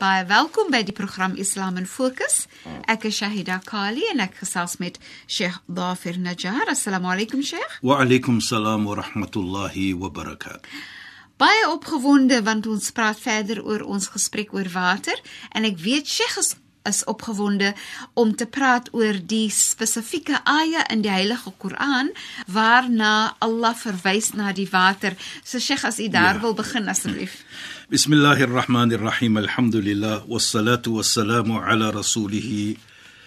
Baie welkom by die program Islam in Fokus. Ek is Shahida Kali en ek gesels met Sheikh Dafir Najjar. Assalamu alaykum Sheikh. Wa alaykum salaam wa rahmatullahi wa barakatuh. Baie opgewonde want ons praat verder oor ons gesprek oor water en ek weet Sheikh is is opgewonde om te praat oor die spesifieke aya in die Heilige Koran waarna Allah verwys na die water. So Sheikh as u daar ja. wil begin asseblief. Bismillahir Rahmanir Rahim. Alhamdulillah wassalatu wassalamu ala rasulih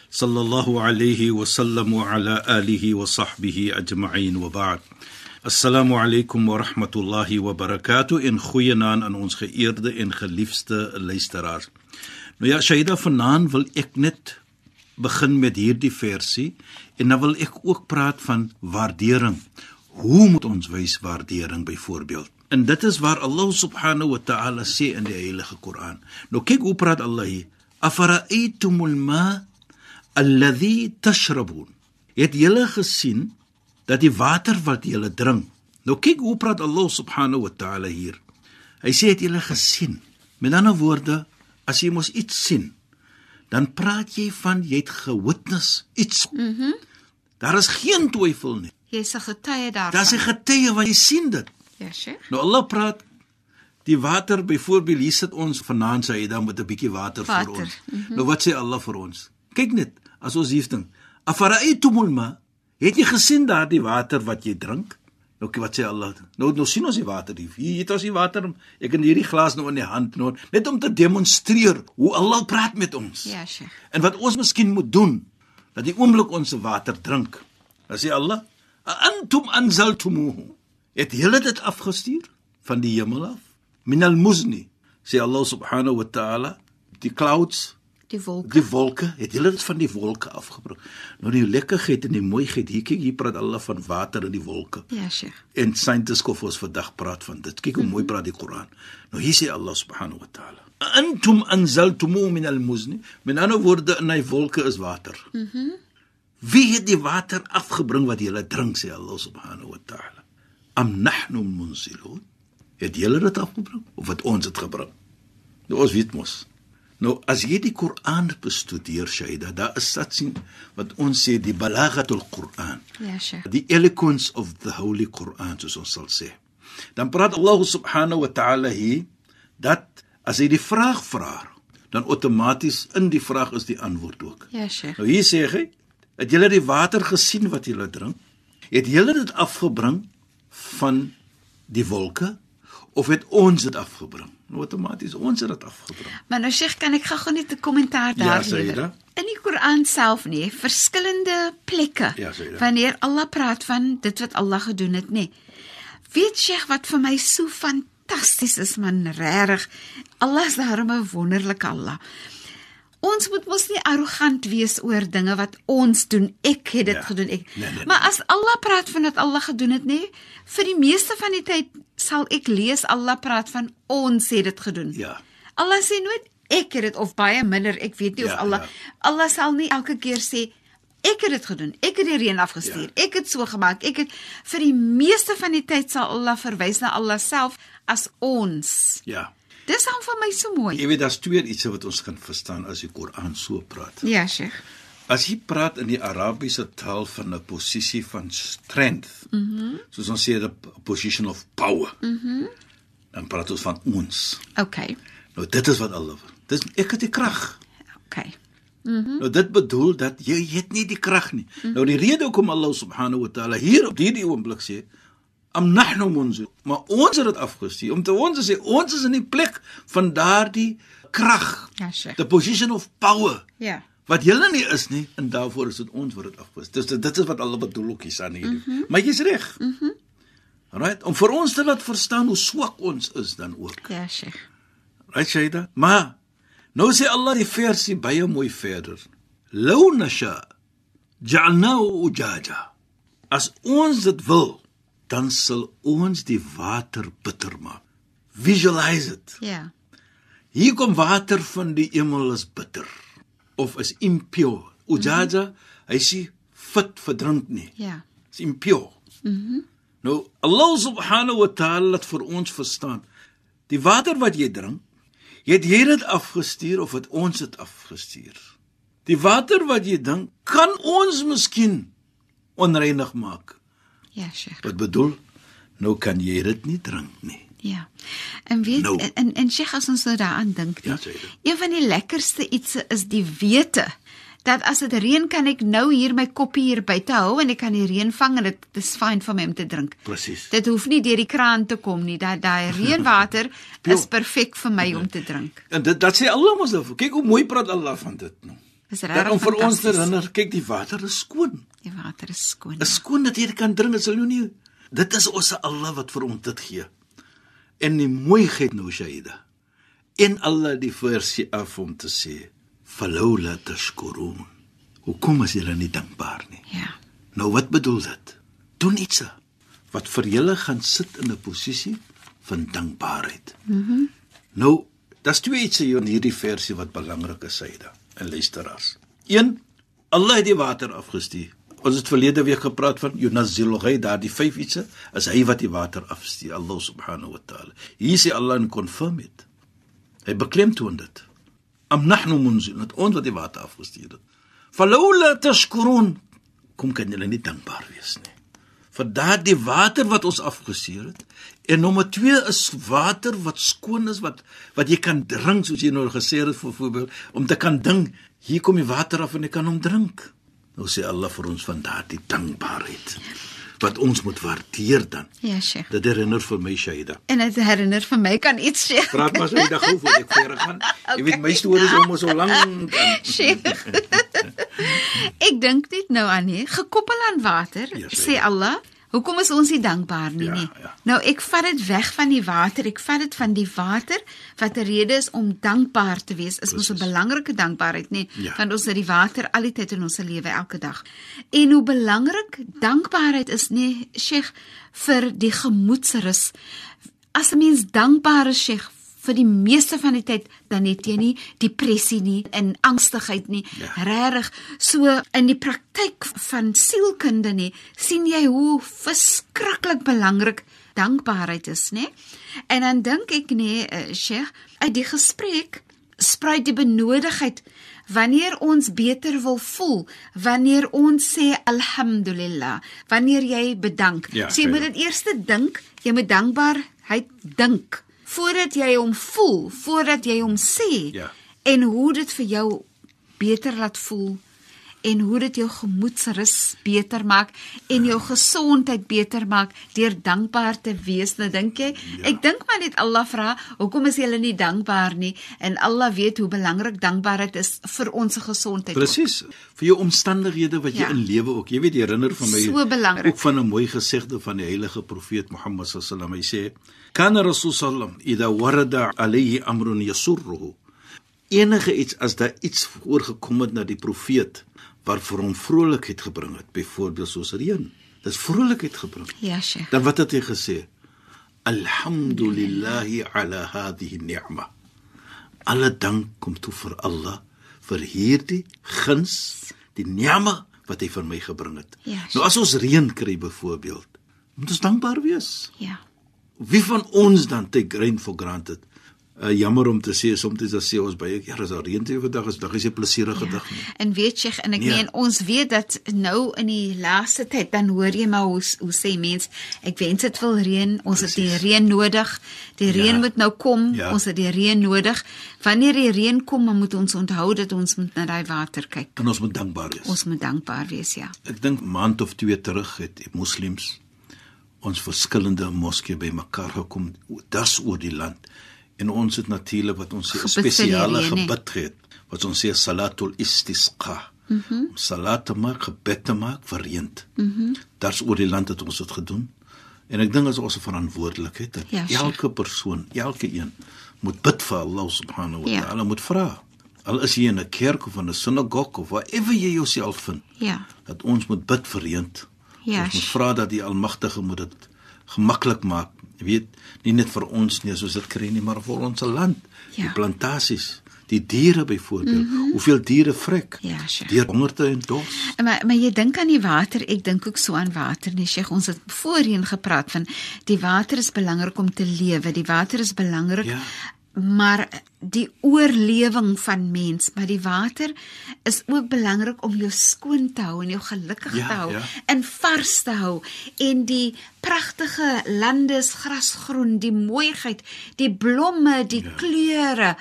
sallallahu alayhi wa sallam wa ala alihi wa sahbihi ajma'in wa ba'd. Assalamu alaykum wa rahmatullahi wa barakatuh in goeie naam aan ons geëerde en geliefde luisteraars. Nou ja, Shaida vanaand wil ek net begin met hierdie versie en dan wil ek ook praat van waardering. Hoe moet ons wys waardering byvoorbeeld? En dit is waar Allah subhanahu wa ta'ala sê in die Heilige Koran. Nou kyk hoe praat Allah hier. Afara'aytumul ma alladhi tashrabun. Het julle gesien dat die water wat julle drink. Nou kyk hoe praat Allah subhanahu wa ta'ala hier. Hy sê het julle gesien. Met ander woorde, as jy mos iets sien, dan praat jy van jy het gewitness iets. Mhm. Mm daar is geen twyfel nie. Jy's 'n getuie daarvan. Daar's 'n getuie wat jy sien dit. Ja, Sheikh. Nou Allah praat die water byvoorbeeld hier sit ons vanaand sê hy dan met 'n bietjie water, water. vir ons. Mm -hmm. Nou wat sê Allah vir ons? Kyk net, as ons hier ding. Afara'aytumul ma? Het jy gesien daardie water wat jy drink? Nou wat sê Allah? Nou nou sien ons die water hier. Hier het ons die water. Ek het hierdie glas nou in die hand nou net om te demonstreer hoe Allah praat met ons. Ja, Sheikh. En wat ons miskien moet doen dat die oomblik ons se water drink. Dan sê Allah: "Antum anzaltumuhu." Het julle dit afgestuur van die hemel af? Minal muzni. Sê Allah subhanahu wa ta'ala, die clouds die wolke. Die wolke, het hulle dit van die wolke afgebring. Nou die lekkerheid en die mooiheid, hier kyk hier praat hulle van water in die wolke. Ja, Sheikh. En scientists kof ons vandag praat van dit. Kyk hoe mooi praat die Koran. Nou hier sê Allah subhanahu wa ta'ala. Antum anzaltumu min al-muzni. Min ander woorde in hy wolke is water. Mhm. Mm Wie het die water afgebring wat julle drink sê Allah subhanahu wa ta'ala? Am nahnu munzilun? Het julle dit afgebring of het ons dit gebring? Nou ons weet mos. Nou as jy die Koran bestudeer, Shaida, daar is satsing wat ons sê die balaghatul Quran. Ja, Sheikh. Die eloquence of the Holy Quran, soos ons sal sê. Dan praat Allah subhanahu wa ta'ala hier dat as jy die vraag vra, dan outomaties in die vraag is die antwoord ook. Ja, Sheikh. Nou hier sê hy, het julle die water gesien wat julle drink? Het julle dit afgebring van die wolke of het ons dit afgebring? outomaties ons het dit afgebring. Maar nou Sheikh, kan ek gou net 'n kommentaar daar ja, lewer? In die Koran self nie, verskillende plekke. Ja, wanneer Allah praat van dit wat Allah gedoen het, nê. Weet Sheikh wat vir my so fantasties is man, regtig. Allah is daarom 'n wonderlike Allah. Ons moet mos nie arrogant wees oor dinge wat ons doen. Ek het dit ja. gedoen ek. Nee, nee, maar as Allah praat van dit Allah gedoen het, nê? Vir die meeste van die tyd sal ek lees Allah praat van ons het dit gedoen. Ja. Allah sê nooit ek het dit of baie minder, ek weet nie ja, of Allah ja. Allah sal nie elke keer sê ek het dit gedoen. Ek het die reën afgestuur. Ja. Ek het so gemaak. Ek het vir die meeste van die tyd sal Allah verwys na Allah self as ons. Ja. Dis aan vir my so mooi. Jy weet daar's twee iets wat ons kan verstaan as die Koran so praat. Ja, Sheikh. As jy praat in die Arabiese taal van 'n posisie van strength. Mhm. Mm soos ons sê 'n position of power. Mhm. Mm dan praat ons van ons. Okay. Nou dit is wat Allah. Dis ek het die krag. Okay. Mm nou dit bedoel dat jy het nie die krag nie. Mm -hmm. Nou die rede hoekom Allah subhanahu wa taala hier op hierdie oomblik sê Am nahnu munzil. Maar ons het dit afgestuur om te ons te sê ons is in die plek van daardie krag. Ja, Sheikh. The position of power. Ja. Wat julle nie is nie en daarvoor is dit ons wat dit afgestuur. Dis dit is wat alle bedoel ook hier aan hierdie. Mm -hmm. Maar jy's reg. Mhm. Mm right? Om vir ons te laat verstaan hoe swak ons is dan ook. Ja, Sheikh. Right Shaida? Maar nou sê Allah die versie baie mooi verder. Law nasha ja'alnahu ujaja. As ons dit wil, dan sal ons die water bitter maak. Visualize dit. Ja. Hier kom water van die hemel is bitter of is impure. Ujaja, mm -hmm. hy sê fit vir drink nie. Ja. Is impure. Mhm. Mm nou Allah subhanahu wa ta'ala laat vir ons verstaan. Die water wat jy drink, jy het jy dit afgestuur of het ons dit afgestuur? Die water wat jy drink, kan ons miskien onreinig maak. Ja, Sheikh. Wat bedoel? Nou kan jy dit nie drink nie. Ja. En weet Nou. en en Sheikh as ons nou daaraan dink, Ja, dit. een van die lekkerste ietsie is die wete dat as dit reën kan ek nou hier my koppie hier buite hou en ek kan die reën vang en dit is fyn vir my om te drink. Presies. Dit hoef nie deur die kraan te kom nie. Dat daai reënwater is perfek vir my om te drink. En dit dat sê Allah mos daarvoor. Kyk hoe mooi praat Allah van dit nou. Dat regtig om vir ons te herinner, kyk die water is skoon. Die water is skoon. Is skoon dat jy dit kan drink, dit sal jou nie. Dit is ons Allah wat vir ons dit gee. En die mooiheid nou Shaida. En Allah die versie af om te sê, "Falaula tashkurun." Hoekom is julle nie dankbaar nie? Ja. Nou wat bedoel dit? Doen iets wat vir julle gaan sit in 'n posisie van dankbaarheid. Mhm. Mm nou, daar's twee iets hier in hierdie versie wat belangrik is, Saida en luisteraars. Een, Allah het die water afgestuur. Ons het verlede week gepraat van Yunazzilu ghay, daardie vyf ietsie, is hy wat die water afstuur, Allah subhanahu wa ta'ala. Hier sê Allah en confirm dit. Hy beklemtoon dit. Am nahnu munzil, dat ons wat die water afgestuur het. Falawla tashkurun, kom kan julle nie dankbaar wees nie. Vir daardie water wat ons afgestuur het. En nommer 2 is water wat skoon is wat wat jy kan drink soos jy nou gesê het vir voorbeeld om te kan dink hier kom die water af en jy kan hom drink. Nou sê Allah vir ons van daardie dankbaarheid wat ons moet waardeer dan. Ja, Sheikh. Dit herinner vir my Shaida. En dit herinner vir my kan iets Sheikh. Praat maar Shaida gou voor ek verder gaan. Jy weet my stories is almal so lank. Sheikh. ek dink net nou aan nie, gekoppel aan water, Ja, sê sê. Allah, hoekom is ons nie dankbaar nie Ja, nie? ja. Nou ek vat dit weg van die water, ek vat dit van die water wat 'n rede is om dankbaar te wees. Is mos 'n Presies. belangrike dankbaarheid, nê? Ja. Want ons het die water al die tyd in ons lewe elke dag. En hoe belangrik dankbaarheid is, nê, Sheikh, vir die gemoedsrus. As 'n mens dankbaar is, Sheikh, vir die meeste van die tyd dan het jy nie depressie nie en angstigheid nie. Ja. Regtig, so in die praktyk van sielkunde nie, sien jy hoe verskriklik belangrik dankbaarheid is, nê? En dan dink ek nê, uh, Sheikh, uit die gesprek spruit die benodigheid wanneer ons beter wil voel, wanneer ons sê alhamdulillah, wanneer jy bedank. Ja, so jy sê moet dit. dit eers dink, jy moet dankbaarheid dink voordat jy hom voel, voordat jy hom sê. Ja. En hoe dit vir jou beter laat voel en hoe dit jou gemoedsrus beter maak en jou gesondheid beter maak deur dankbaar te wees. Nou dink jy, ja. ek dink maar net Allah vra, hoekom is jy nie dankbaar nie? En Allah weet hoe belangrik dankbaarheid is vir ons gesondheid. Presies. Vir jou omstandighede wat jy Ja. in lewe ook. Jy weet jy herinner van my So belangrik. ook van 'n mooi gesegde van die heilige profeet Mohammed sallam. Hy sê: "Kana Rasul sallam idha warada alayhi amrun yasurruhu." Enige iets as daar iets voorgekom het na die profeet wat vir hom vrolikheid gebring het, byvoorbeeld soos reën. Dis vrolikheid gebring. Ja, Sheikh. Dan wat het hy gesê? Alhamdulillahi ala hadhihi ni'ma. Alle dank kom toe vir Allah vir hierdie guns, die ni'ma wat hy vir my gebring het. Ja, nou as ons reën kry byvoorbeeld, moet ons dankbaar wees. Ja. Wie van ons dan take rain for granted? Uh, jammer om te sê soms dan sê ons baie ja, as daar reën te vandag is, dag is 'n plesierige dag nie. En weet jy en ek Ja. meen ons weet dat nou in die laaste tyd dan hoor jy maar hoe hoe sê mense ek wens dit wil reën ons het die reën nodig die Ja. reën moet nou kom Ja. ons het die reën nodig wanneer die reën kom dan moet ons onthou dat ons moet na daai water kyk En ons moet dankbaar wees. ons moet dankbaar wees ja Ek dink maand of twee terug het die moslems ons verskillende moskee bymekaar gekom das oor die land en ons het natuurlik wat ons sê spesiale gebid het wat ons sê salatul istisqa mm -hmm. salat te maak gebed te maak vir reën mm -hmm. das oor die land het ons dit gedoen en ek dink dit is ons verantwoordelikheid dat Ja, ja, elke persoon elke een moet bid vir Allah subhanahu wa Ja. ta'ala moet vra al is jy in 'n kerk of in 'n sinagoge of wherever jy jouself vind Ja. dat ons moet bid vir reën. Ja, ons moet vra dat die Almagtige moet dit gemaklik maak. Jy weet, nie net vir ons nie, soos dit kry nie, maar vir ons land. Ja. Die plantasies, die diere byvoorbeeld. Mm -hmm. Hoeveel diere vrek? Ja, sure. Deur hongerte en dors. Maar maar jy dink aan die water, ek dink ook so aan water, nee Sheikh, ons het voorheen gepraat van die water is belangrik om te lewe. Die water is belangrik. Ja. Maar die oorlewing van mens, maar die water is ook belangrik om jou skoon te hou en jou gelukkig Ja, te hou ja. en vars te hou en die pragtige lande is grasgroen, die mooiheid, die blomme, die ja. kleure.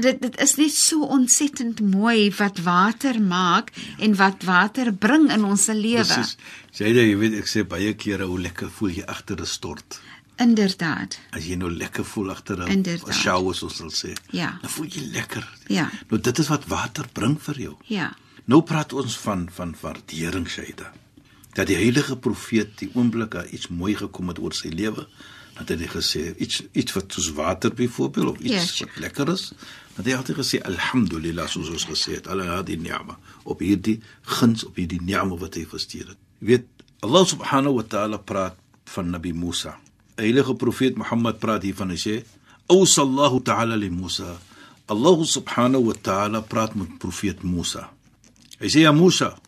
Dit dit is net so ontsettend mooi wat water maak en wat water bring in ons lewe. Presies. Sê jy, jy weet ek sê baie kere hoe lekker voel jy agter 'n stort. Inderdaad. As jy nou lekker voel agter 'n shower soos hulle sê. Ja. Dan voel jy lekker. Ja. Nou dit is wat water bring vir jou. Ja. Nou praat ons van van waardering Shaida. Dat die heilige profeet die oomblik daar iets mooi gekom het oor sy lewe, dat hy het gesê iets iets wat soos water byvoorbeeld of iets Ja, yes. sure. wat lekker is, dat hy altyd gesê alhamdulillah soos ons gesê het, Allah hadi ni'ma op hierdie guns op hierdie ni'ma wat hy verstuur het. Jy weet Allah subhanahu wa ta'ala praat van Nabi Musa. Heilige profeet Mohammed praat hiervan hy sê Ausallahu ta'ala li Musa. Allah subhanahu wa ta'ala praat met profeet Musa. Hy sê ja Musa,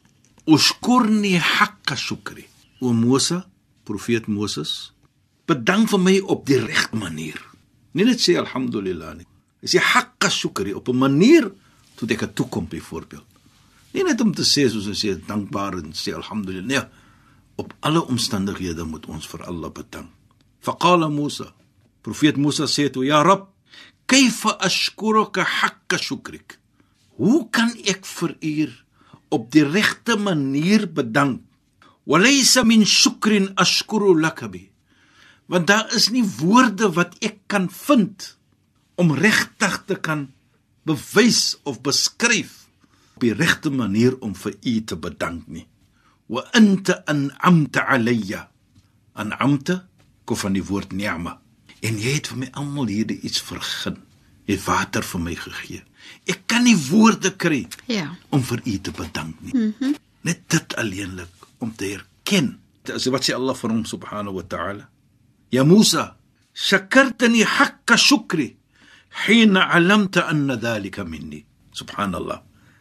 "Ushkurni hakka shukri." O Musa, profeet Moses, bedank vir my op die regte manier. Nie net sê alhamdulillah nie. Hy sê hakka shukri op 'n manier tot ek het toekom byvoorbeeld. Nie net om te sê soos hy sê dankbaar en sê alhamdulillah. Nee, op alle omstandighede moet ons vir Allah bedank. Faqala Musa, profeet Musa sê toe, "Ya Rabb, kayfa ashkuruka hakka shukrik?" Hoe kan ek vir u op die regte manier bedank? Walaysa min shukrin ashkuru laka bi. Want daar is nie woorde wat ek kan vind om regtig te kan bewys of beskryf op die regte manier om vir u te bedank nie. Wa anta an'amta alayya. An'amta kom van die woord ni'ma. En jy het vir my almal hierdie iets vergun. Jy het water vir my gegee. Ek kan nie woorde kry Ja. om vir u te bedank nie. Mm -hmm. Net dit alleenlik om te erken. As wat sê Allah vir hom subhanahu wa ta'ala? Ya Musa, shakartani hakka shukri hina alamta anna dhalika minni. Subhanallah.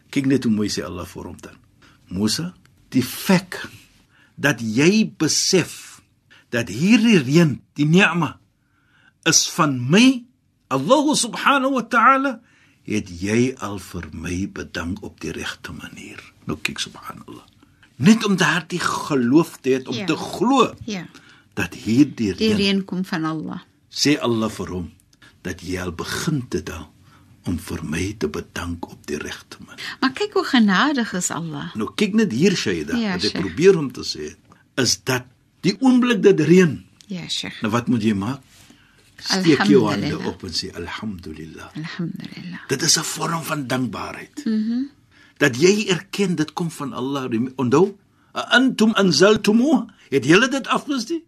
Kyk net hoe mooi sê Allah vir hom dan. Musa, die fek dat jy besef dat hierdie reën, die ni'ma is van my Allah subhanahu wa ta'ala het jy al vir my bedank op die regte manier. Nou kyk subhanallah. Net om daardie geloof te hê om Ja. te glo Ja. dat hierdie Die reën reën kom van Allah. sê Allah vir hom dat jy al begin het al om vir my te bedank op die regte manier. Maar kyk hoe genadig is Allah. Nou kyk net hier Shaida, Ja, wat ek probeer om te sê is dat die oomblik dit reën, Ja, Sheikh. nou wat moet jy maak? Steek jou hande op en sê alhamdulillah. Alhamdulillah. Dit is 'n vorm van dankbaarheid. Mhm. Mm dat jy erken dit kom van Allah. Onthou, "A antum anzaltumu, het julle dit afgestuur?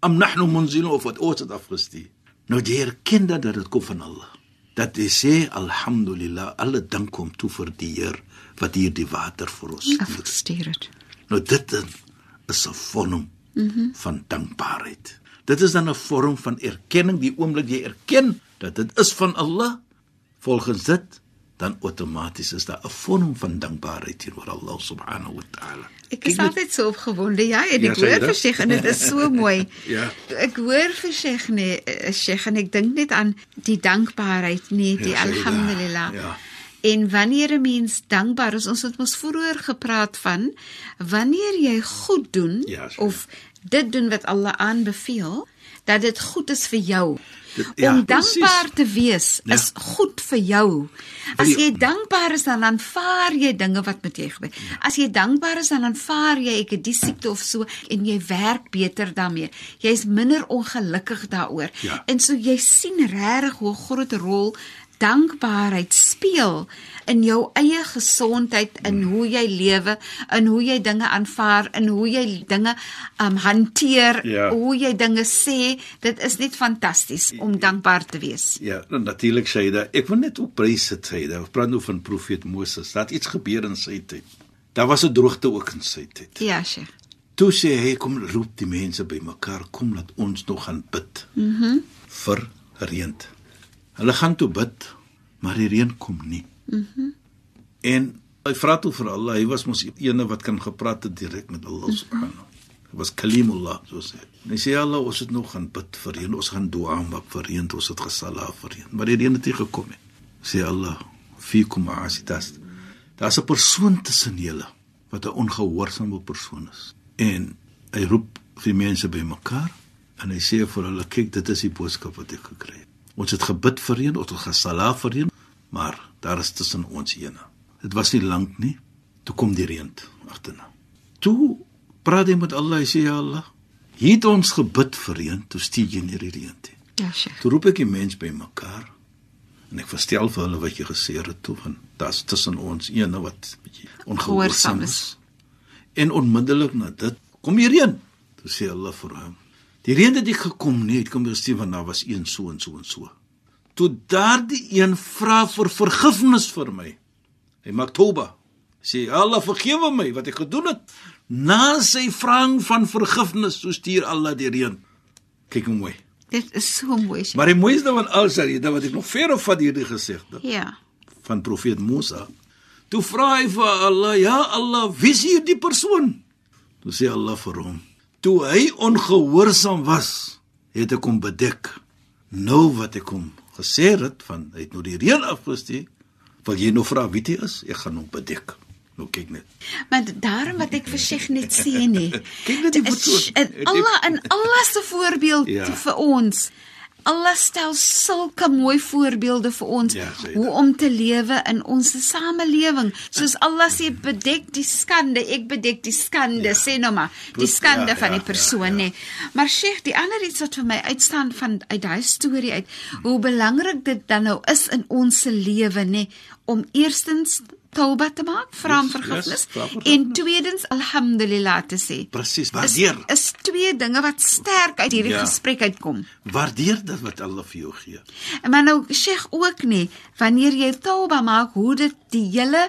Am nahnu munzilun of wat ons dit afgestuur? Nou jy erken dat dit kom van Allah. Dat jy sê alhamdulillah, alle dank kom toe vir die Heer wat hier die water vir ons stuur. Afgestuur het. Nou dit is 'n vorm mm -hmm. van dankbaarheid. Dit is dan 'n vorm van erkenning die oomblik jy erken dat dit is van Allah. Volgens dit dan outomaties is daar 'n vorm van dankbaarheid teenoor Allah subhanahu wa ta'ala. Ek is net- altyd so opgewonde. Ja, en Ja, ek jy hoor vir Sheikh en dit is so mooi. Ja. Ek hoor vir Sheikh nee, eh, Sheikh en ek dink net aan die dankbaarheid, nee, die Ja, dit? alhamdulillah. Ja. En wanneer 'n mens dankbaar is, ons het mos vroeër gepraat van wanneer jy goed doen Ja, jy. of dit doen wat Allah aanbeveel, dat dit goed is vir jou. Dit- Om ja, dankbaar precies. te wees Ja. is goed vir jou. As jy dankbaar is dan aanvaar jy dinge wat met jou gebeur. As jy dankbaar is dan aanvaar jy ek het die siekte of so en jy werk beter daarmee. Jy's minder ongelukkig daaroor. Ja. En so jy sien regtig hoe groot rol dankbaarheid speel in jou eie gesondheid, in hoe jy lewe, in hoe jy dinge aanvaar, in hoe jy dinge um hanteer, Ja. hoe jy dinge sê. Dit is net fantasties om dankbaar te wees. Ja, nou, natuurlik dat ek wil net op prys sit sê. Daar praat nou van profeet Moses. Dat iets gebeur in sy tyd. Daar was 'n droogte ook in sy tyd. Ja, Sheikh. Toe sê hy kom roep die mense bymekaar, kom laat ons nog gaan bid. Mhm. Mm vir reën. Hulle gaan toe bid, maar die reën kom nie. Mhm. Mm en hy vra toe vir Allah, hy was mos eene wat kan gepraat het direk met Allah subhanahu. Hy was kalimullah, so sê. En hy sê Allah, ons het nog gaan bid vir reën, ons gaan dua maak vir reën, ons het gesala vir reën, maar die reën het nie gekom nie. Sê Allah, fikum asitas. Daar's 'n persoon tussen julle wat 'n ongehoorsame persoon is. En hy roep vir mense bymekaar en hy sê vir hulle, kyk, dit is die boodskap wat ek gekry het. Ons het gebid vir reën, ons het gesala vir reën, maar daar is tussen ons ene. Dit was nie lank nie. Toe kom die reën agterna. Toe praat hy met Allah, hy sê ja Allah, hier het ons gebid vir reën, toe stuur jy nie die reën nie. Ja, Sheikh. Toe roep ek die mens bymekaar en ek verstel vir hulle wat jy gesê het toe van daar's tussen ons ene wat bietjie ongehoorsaam Gehoorsaam is. is. En onmiddellik na dit kom die reën. Toe sê hulle vir hom: "Die het nie gekom nie, het kom gesê van daar was een so en so en so." Toe daardie een vra vir vergifnis vir my. Hy maak toba. Sê Allah vergewe my wat ek gedoen het. Na sy vraag van vergifnis, so stuur Allah die reën. Kyk hoe mooi. Dit is so mooi. Sheikh. Maar die mooiste van alles is dat wat ek nog verder van hierdie gesegde Ja. van profeet Musa. Toe vra hy vir Allah, ja Allah, wie is hierdie persoon? Toe sê Allah vir hom, toe hy ongehoorsaam was, het ek hom bedek. Nou wat ek hom gesê het van hy het nou die reën afgestuur, wil jy nou vra wie dit is? Ek gaan hom bedek. Nou kyk net. Maar daarom wat ek Sheikh net sê nie. Kyk net die persoon. en Allah en Allah se voorbeeld Ja. vir ons. Allah stel sulke mooi voorbeelde vir ons Ja, hoe om te lewe in ons samelewing. Soos Allah sê bedek die skande, ek bedek die skande, Ja. sê nou maar, die skande ja, van ja, die persoon ja, ja. nê. Maar Sheikh, die ander iets wat vir my uitstaan van uit daai storie uit, hoe belangrik dit dan nou is in ons se lewe nê, om eerstens tauba te maak, vra om Yes, yes, vergifnis vergifnis. en tweedens alhamdulillah te sê. Presies, Is, waardeer. is twee dinge wat sterk uit hierdie Ja. gesprek uitkom. Waardeer dit wat Allah vir jou gee. Maar nou Sheikh ook nie, wanneer jy tauba maak, hoe dit die hele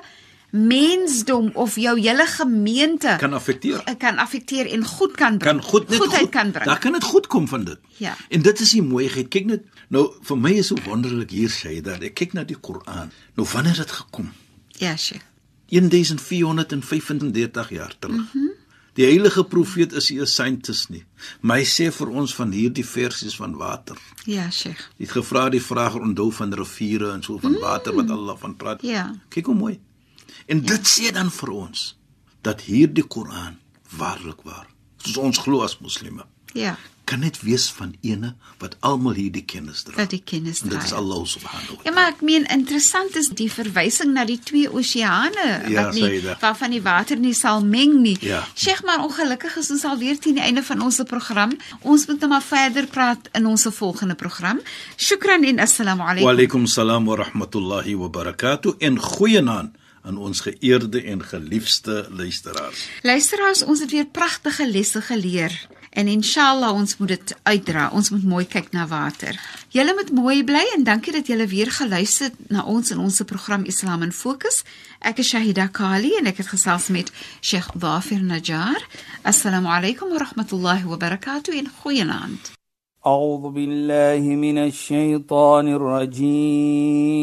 mensdom of jou hele gemeente Kan affekteer. kan affekteer en goed kan bring. kan goed net goedheid goed, kan bring. Daar kan dit goed kom van dit. Ja. En dit is die mooiheid. Kyk net, nou vir my is so wonderlik hier sê dat ek kyk na die Koran. Nou wanneer het dit gekom? Ja, Sheikh. 1435 jaar terug. Mm -hmm. Die heilige profeet is nie 'n scientist nie, maar hy sê vir ons van hierdie versies van water. Ja, Sheikh. Hy het gevra die vraag onthou van riviere en so van mm. water wat Allah van praat. Ja. Kyk hoe mooi. En dit sê dan vir ons dat hierdie Koran waarlik waar, soos ons glo as moslime, Ja. kan net wees van ene wat almal hierdie kennis dra. Wat die kennis En dit dra, is ja. Allah subhanahu wa Ja, ta'ala. maar ek meen interessant is die verwysing na die twee oseane Ja, wat nie dit. waarvan die water nie sal meng nie. Ja. Sheikh, maar ongelukkig is ons alweer teen die einde van ons program. Ons moet nou maar verder praat in ons volgende program. Shukran en assalamu Wa alaykum. alaykum salaam wa rahmatullahi wa barakatuh en goeienaand aan ons geëerde en geliefde luisteraars. Luisteraars, ons het weer pragtige lesse geleer. En inshallah ons moet dit uitdra. Ons moet mooi kyk na water. Julle moet mooi bly en dankie dat julle weer geluister het na ons in ons program Islam in Fokus. Ek is Shahida Kali en ek het gesels met Sheikh Dhafir Najjar. Assalamu alaykum wa rahmatullahi wa barakatuh en goeienaand. أعوذ بالله من الشيطان الرجيم